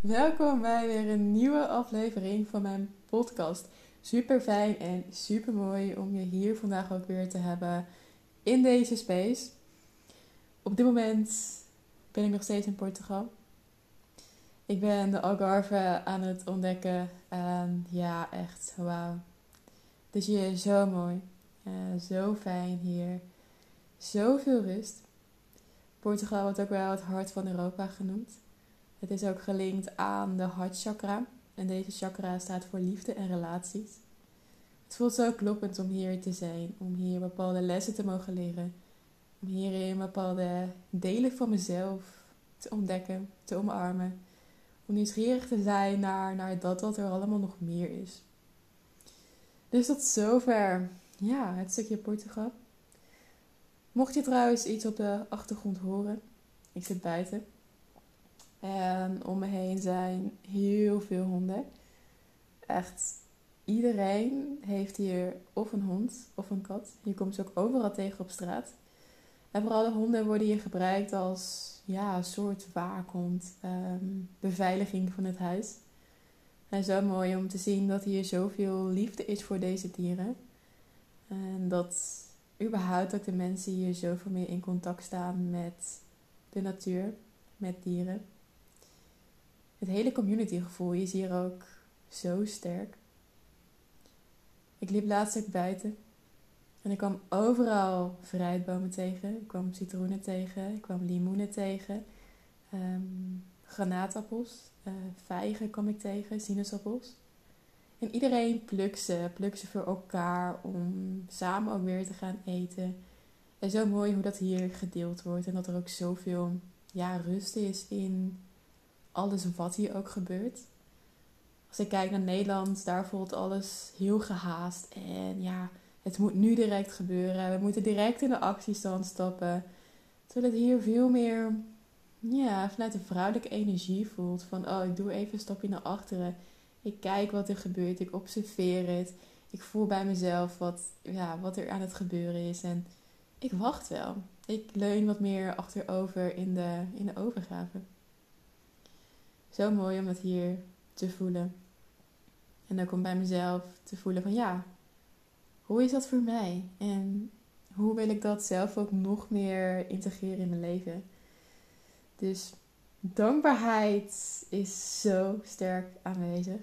Welkom bij weer een nieuwe aflevering van mijn podcast. Super fijn en super mooi om je hier vandaag ook weer te hebben in deze space. Op dit moment ben ik nog steeds in Portugal. Ik ben de Algarve aan het ontdekken en ja, echt wauw. Het is hier zo mooi, zo fijn hier, zoveel rust. Portugal wordt ook wel het hart van Europa genoemd. Het is ook gelinkt aan de hartchakra. En deze chakra staat voor liefde en relaties. Het voelt zo kloppend om hier te zijn, om hier bepaalde lessen te mogen leren, om hierin bepaalde delen van mezelf te ontdekken, te omarmen, om nieuwsgierig te zijn naar, naar dat wat er allemaal nog meer is. Dus tot zover, ja, het stukje Portugal. Mocht je trouwens iets op de achtergrond horen, ik zit buiten. En om me heen zijn heel veel honden. Echt iedereen heeft hier of een hond of een kat. Je komt ze ook overal tegen op straat. En vooral de honden worden hier gebruikt als ja, soort waakhond, um, beveiliging van het huis. En zo mooi om te zien dat hier zoveel liefde is voor deze dieren. En dat überhaupt ook de mensen hier zoveel meer in contact staan met de natuur, met dieren. Het hele communitygevoel is hier ook zo sterk. Ik liep laatst ook buiten en ik kwam overal fruitbomen tegen. Ik kwam citroenen tegen, ik kwam limoenen tegen, um, granaatappels, uh, vijgen kwam ik tegen, sinaasappels. En iedereen plukt ze, plukt ze voor elkaar om samen ook weer te gaan eten. En zo mooi hoe dat hier gedeeld wordt en dat er ook zoveel ja, rust is in alles wat hier ook gebeurt. Als ik kijk naar Nederland, daar voelt alles heel gehaast. En ja, het moet nu direct gebeuren. We moeten direct in de actiestand stappen. Terwijl het hier veel meer ja, vanuit de vrouwelijke energie voelt. Van oh, ik doe even een stapje naar achteren. Ik kijk wat er gebeurt. Ik observeer het. Ik voel bij mezelf wat, ja, wat er aan het gebeuren is. En ik wacht wel. Ik leun wat meer achterover in de, in de overgave. Zo mooi om dat hier te voelen. En ook om bij mezelf te voelen van ja, hoe is dat voor mij? En hoe wil ik dat zelf ook nog meer integreren in mijn leven? Dus dankbaarheid is zo sterk aanwezig.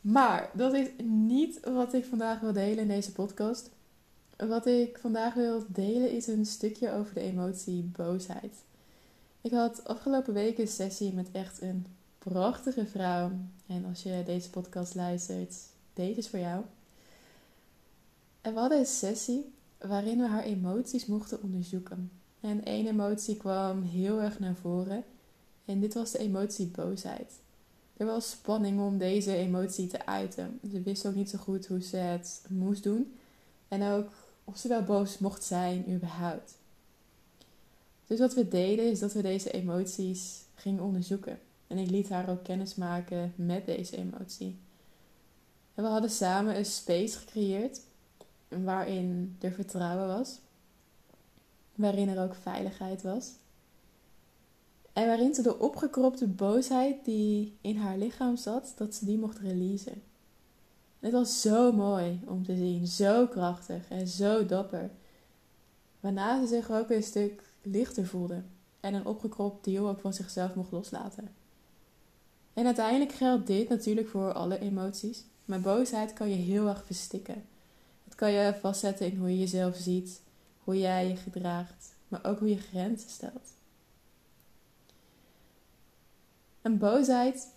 Maar dat is niet wat ik vandaag wil delen in deze podcast. Wat ik vandaag wil delen is een stukje over de emotie boosheid. Ik had afgelopen week een sessie met echt een prachtige vrouw. En als je deze podcast luistert, deze is voor jou. En we hadden een sessie waarin we haar emoties mochten onderzoeken. En één emotie kwam heel erg naar voren. En dit was de emotie boosheid. Er was spanning om deze emotie te uiten. Ze wist ook niet zo goed hoe ze het moest doen. En ook of ze wel boos mocht zijn, überhaupt. Dus wat we deden is dat we deze emoties gingen onderzoeken. En ik liet haar ook kennis maken met deze emotie. En we hadden samen een space gecreëerd waarin er vertrouwen was, waarin er ook veiligheid was. En waarin ze de opgekropte boosheid die in haar lichaam zat, dat ze die mocht releasen. Het was zo mooi om te zien, zo krachtig en zo dapper. Waarna ze zich ook een stuk lichter voelde en een opgekropt deel ook van zichzelf mocht loslaten. En uiteindelijk geldt dit natuurlijk voor alle emoties, maar boosheid kan je heel erg verstikken. Het kan je vastzetten in hoe je jezelf ziet, hoe jij je gedraagt, maar ook hoe je grenzen stelt. En boosheid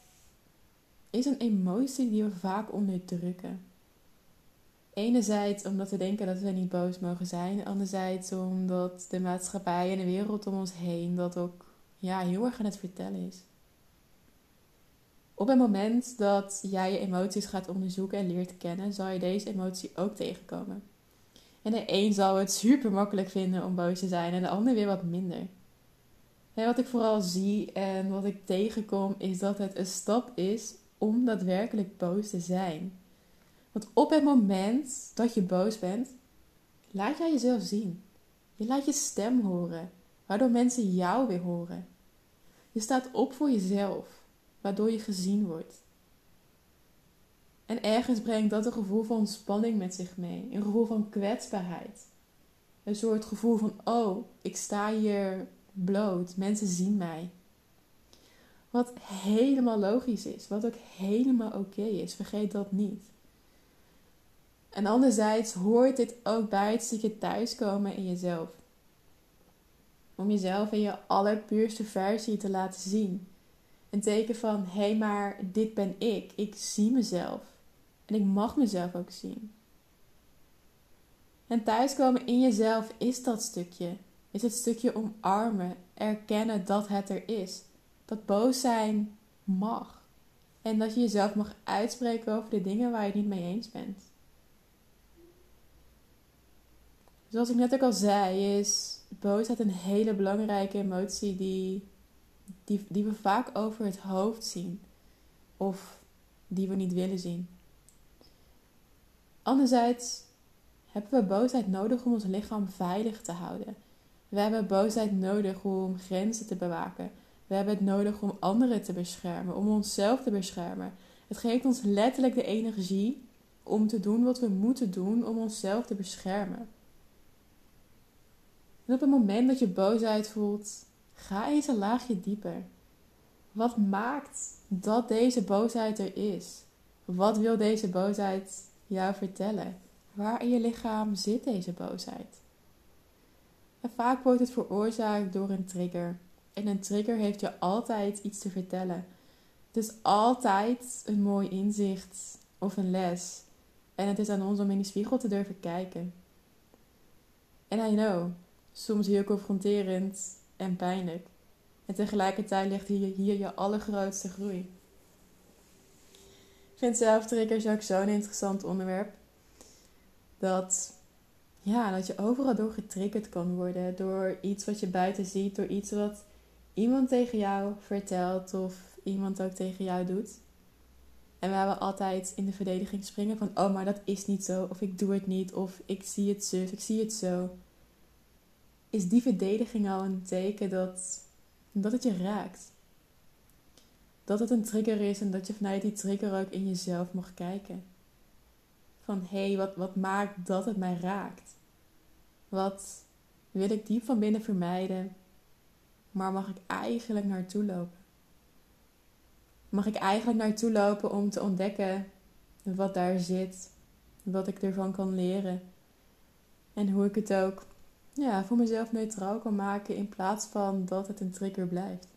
is een emotie die we vaak onderdrukken. Enerzijds omdat we denken dat we niet boos mogen zijn. Anderzijds omdat de maatschappij en de wereld om ons heen dat ook ja, heel erg aan het vertellen is. Op het moment dat jij je emoties gaat onderzoeken en leert kennen, zal je deze emotie ook tegenkomen. En de een zal het super makkelijk vinden om boos te zijn en de ander weer wat minder. Wat ik vooral zie en wat ik tegenkom is dat het een stap is om daadwerkelijk boos te zijn. Want op het moment dat je boos bent, laat jij jezelf zien. Je laat je stem horen, waardoor mensen jou weer horen. Je staat op voor jezelf. waardoor je gezien wordt. En ergens brengt dat een gevoel van spanning met zich mee, een gevoel van kwetsbaarheid. Een soort gevoel van: oh, ik sta hier bloot, mensen zien mij. Wat helemaal logisch is, wat ook helemaal oké is, vergeet dat niet. En anderzijds hoort dit ook bij het stukje thuiskomen in jezelf. Om jezelf in je allerpuurste versie te laten zien. Een teken van, hé hey, maar dit ben ik. Ik zie mezelf. En ik mag mezelf ook zien. En thuiskomen in jezelf is dat stukje. Is het stukje omarmen, erkennen dat het er is. Dat boos zijn mag. En dat je jezelf mag uitspreken over de dingen waar je het niet mee eens bent. Zoals ik net ook al zei, is boosheid een hele belangrijke emotie die, die, die we vaak over het hoofd zien. Of die we niet willen zien. Anderzijds hebben we boosheid nodig om ons lichaam veilig te houden. We hebben boosheid nodig om grenzen te bewaken. We hebben het nodig om anderen te beschermen, om onszelf te beschermen. Het geeft ons letterlijk de energie om te doen wat we moeten doen om onszelf te beschermen. En op het moment dat je boosheid voelt, ga eens een laagje dieper. Wat maakt dat deze boosheid er is? Wat wil deze boosheid jou vertellen? Waar in je lichaam zit deze boosheid? En vaak wordt het veroorzaakt door een trigger. En een trigger heeft je altijd iets te vertellen. Het is altijd een mooi inzicht of een les. En het is aan ons om in die spiegel te durven kijken. En I know, soms heel confronterend en pijnlijk. En tegelijkertijd ligt hier, hier je allergrootste groei. Ik vind zelf triggers ook zo'n interessant onderwerp. Dat, ja, dat je overal door getriggerd kan worden. Door iets wat je buiten ziet. Door iets wat iemand tegen jou vertelt. Of iemand ook tegen jou doet. En we hebben altijd in de verdediging springen van... Oh, maar dat is niet zo. Of ik doe het niet. Of ik zie het zo. Ik zie het zo is die verdediging al een teken dat, dat het je raakt. Dat het een trigger is en dat je vanuit die trigger ook in jezelf mag kijken. Van hé, hey, wat, wat maakt dat het mij raakt? Wat wil ik diep van binnen vermijden, maar mag ik eigenlijk naartoe lopen? Mag ik eigenlijk naartoe lopen om te ontdekken wat daar zit, wat ik ervan kan leren en hoe ik het ook ja, voor mezelf neutraal kan maken in plaats van dat het een trigger blijft.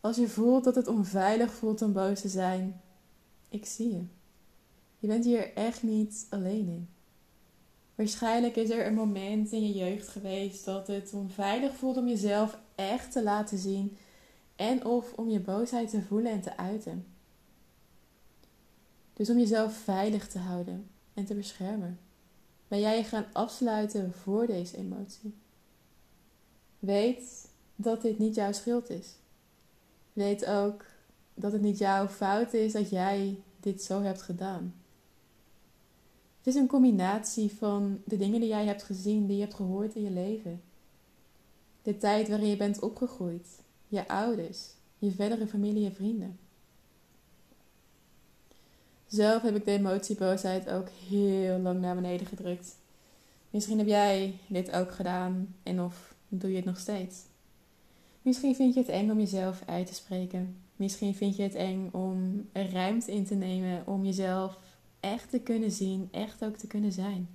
Als je voelt dat het onveilig voelt om boos te zijn, ik zie je. Je bent hier echt niet alleen in. Waarschijnlijk is er een moment in je jeugd geweest dat het onveilig voelt om jezelf echt te laten zien en of om je boosheid te voelen en te uiten. Dus om jezelf veilig te houden en te beschermen ben jij je gaan afsluiten voor deze emotie. Weet dat dit niet jouw schuld is. Weet ook dat het niet jouw fout is dat jij dit zo hebt gedaan. Het is een combinatie van de dingen die jij hebt gezien, die je hebt gehoord in je leven. De tijd waarin je bent opgegroeid, je ouders, je verdere familie en vrienden. Zelf heb ik de emotieboosheid ook heel lang naar beneden gedrukt. Misschien heb jij dit ook gedaan en of doe je het nog steeds. Misschien vind je het eng om jezelf uit te spreken. Misschien vind je het eng om ruimte in te nemen om jezelf echt te kunnen zien, echt ook te kunnen zijn.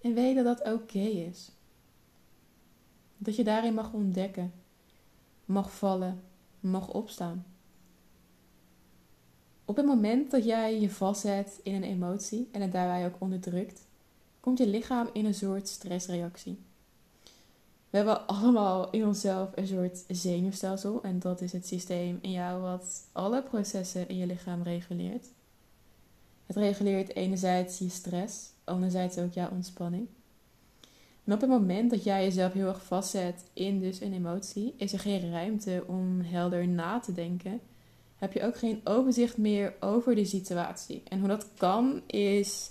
En weet dat dat oké is. Dat je daarin mag ontdekken, mag vallen, mag opstaan. Op het moment dat jij je vastzet in een emotie en het daarbij ook onderdrukt, komt je lichaam in een soort stressreactie. We hebben allemaal in onszelf een soort zenuwstelsel en dat is het systeem in jou wat alle processen in je lichaam reguleert. Het reguleert enerzijds je stress, anderzijds ook jouw ontspanning. En op het moment dat jij jezelf heel erg vastzet in dus een emotie, is er geen ruimte om helder na te denken heb je ook geen overzicht meer over de situatie. En hoe dat kan is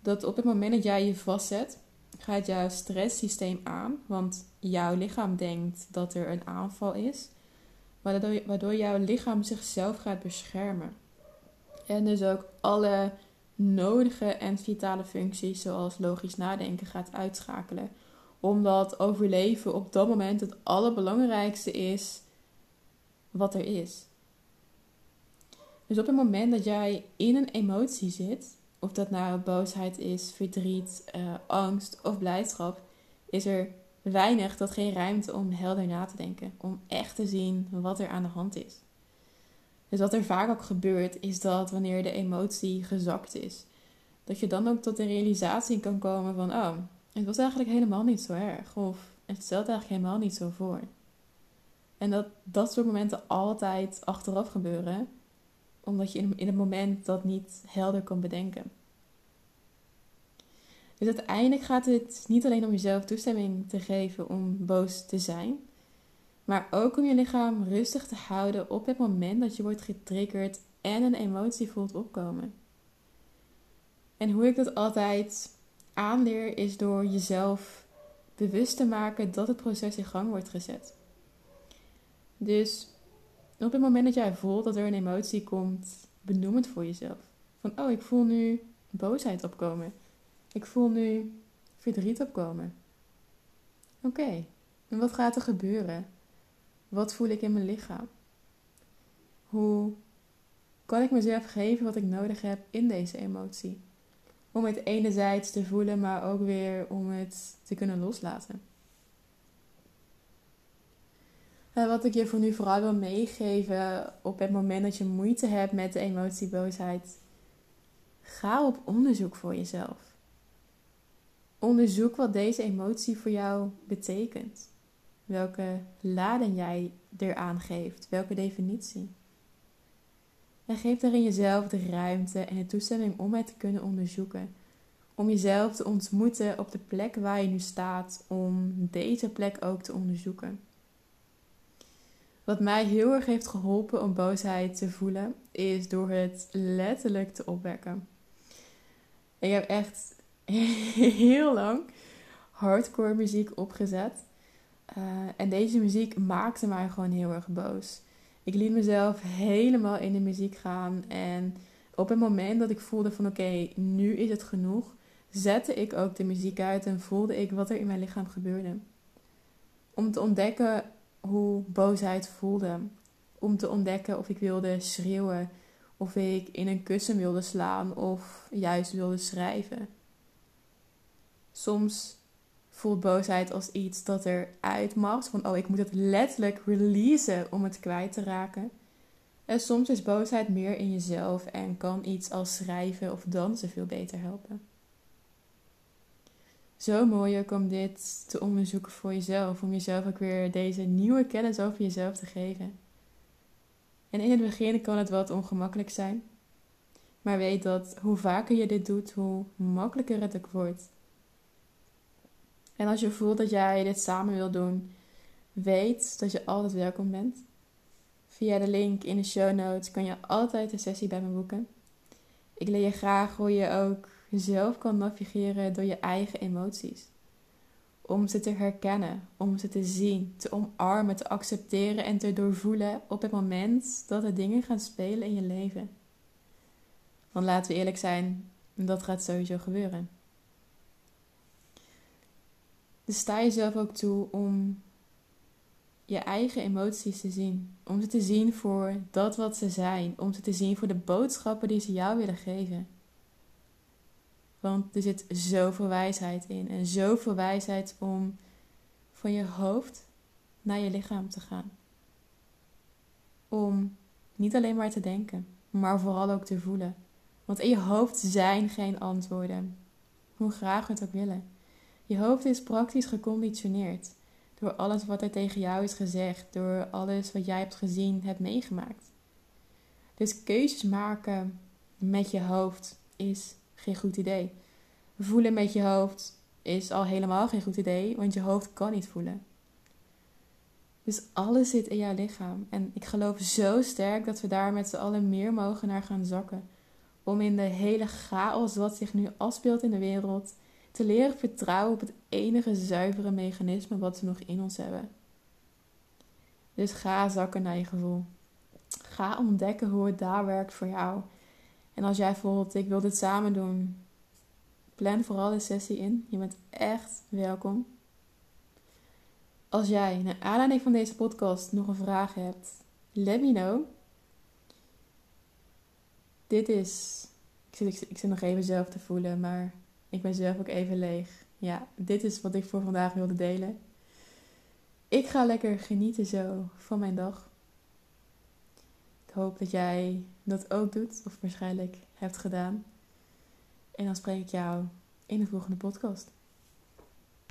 dat op het moment dat jij je vastzet, gaat jouw stresssysteem aan, want jouw lichaam denkt dat er een aanval is, waardoor, jouw lichaam zichzelf gaat beschermen. En dus ook alle nodige en vitale functies, zoals logisch nadenken, gaat uitschakelen. Omdat overleven op dat moment het allerbelangrijkste is wat er is. Dus op het moment dat jij in een emotie zit, of dat nou boosheid is, verdriet, uh, angst of blijdschap, is er weinig tot geen ruimte om helder na te denken. Om echt te zien wat er aan de hand is. Dus wat er vaak ook gebeurt, is dat wanneer de emotie gezakt is, dat je dan ook tot de realisatie kan komen van, oh, het was eigenlijk helemaal niet zo erg. Of het stelt eigenlijk helemaal niet zo voor. En dat dat soort momenten altijd achteraf gebeuren, omdat je in, het moment dat niet helder kan bedenken. Dus uiteindelijk gaat het niet alleen om jezelf toestemming te geven om boos te zijn, maar ook om je lichaam rustig te houden op het moment dat je wordt getriggerd en een emotie voelt opkomen. En hoe ik dat altijd aanleer is door jezelf bewust te maken dat het proces in gang wordt gezet. Dus op het moment dat jij voelt dat er een emotie komt, benoem het voor jezelf. Van, oh, ik voel nu boosheid opkomen. Ik voel nu verdriet opkomen. Oké, en wat gaat er gebeuren? Wat voel ik in mijn lichaam? Hoe kan ik mezelf geven wat ik nodig heb in deze emotie? Om het enerzijds te voelen, maar ook weer om het te kunnen loslaten. Uh, wat ik je voor nu vooral wil meegeven op het moment dat je moeite hebt met de emotie boosheid. Ga op onderzoek voor jezelf. Onderzoek wat deze emotie voor jou betekent. Welke lading jij eraan geeft. Welke definitie. En geef daarin jezelf de ruimte en de toestemming om het te kunnen onderzoeken. Om jezelf te ontmoeten op de plek waar je nu staat. Om deze plek ook te onderzoeken. Wat mij heel erg heeft geholpen om boosheid te voelen, is door het letterlijk te opwekken. Ik heb echt heel lang hardcore muziek opgezet. Uh, en deze muziek maakte mij gewoon heel erg boos. Ik liet mezelf helemaal in de muziek gaan. En op het moment dat ik voelde van oké, nu is het genoeg, zette ik ook de muziek uit en voelde ik wat er in mijn lichaam gebeurde. Om te ontdekken hoe boosheid voelde. Om te ontdekken of ik wilde schreeuwen, of ik in een kussen wilde slaan of juist wilde schrijven. Soms voelt boosheid als iets dat eruit mag. Van oh, ik moet het letterlijk releasen om het kwijt te raken. En soms is boosheid meer in jezelf en kan iets als schrijven of dansen veel beter helpen. Zo mooi ook om dit te onderzoeken voor jezelf. Om jezelf ook weer deze nieuwe kennis over jezelf te geven. En in het begin kan het wat ongemakkelijk zijn. Maar weet dat hoe vaker je dit doet, hoe makkelijker het ook wordt. En als je voelt dat jij dit samen wil doen, weet dat je altijd welkom bent. Via de link in de show notes kan je altijd een sessie bij me boeken. Ik leer je graag hoe je ook zelf kan navigeren door je eigen emoties. Om ze te herkennen, om ze te zien, te omarmen, te accepteren en te doorvoelen op het moment dat er dingen gaan spelen in je leven. Want laten we eerlijk zijn, dat gaat sowieso gebeuren. Dus sta jezelf ook toe om je eigen emoties te zien. Om ze te zien voor dat wat ze zijn. Om ze te zien voor de boodschappen die ze jou willen geven. Want er zit zoveel wijsheid in. En zoveel wijsheid om van je hoofd naar je lichaam te gaan. Om niet alleen maar te denken, maar vooral ook te voelen. Want in je hoofd zijn geen antwoorden. Hoe graag we het ook willen. Je hoofd is praktisch geconditioneerd door alles wat er tegen jou is gezegd, door alles wat jij hebt gezien, hebt meegemaakt. Dus keuzes maken met je hoofd is geen goed idee. Voelen met je hoofd is al helemaal geen goed idee, want je hoofd kan niet voelen. Dus alles zit in jouw lichaam. En ik geloof zo sterk dat we daar met z'n allen meer mogen naar gaan zakken. Om in de hele chaos wat zich nu afspeelt in de wereld te leren vertrouwen op het enige zuivere mechanisme wat we nog in ons hebben. Dus ga zakken naar je gevoel. Ga ontdekken hoe het daar werkt voor jou. En als jij voelt, ik wil dit samen doen, plan vooral de sessie in. Je bent echt welkom. Als jij naar aanleiding van deze podcast nog een vraag hebt, let me know. Dit is. Ik zit, ik zit nog even zelf te voelen, maar ik ben zelf ook even leeg. Ja, dit is wat ik voor vandaag wilde delen. Ik ga lekker genieten zo van mijn dag. Hoop dat jij dat ook doet, of waarschijnlijk hebt gedaan. En dan spreek ik jou in de volgende podcast.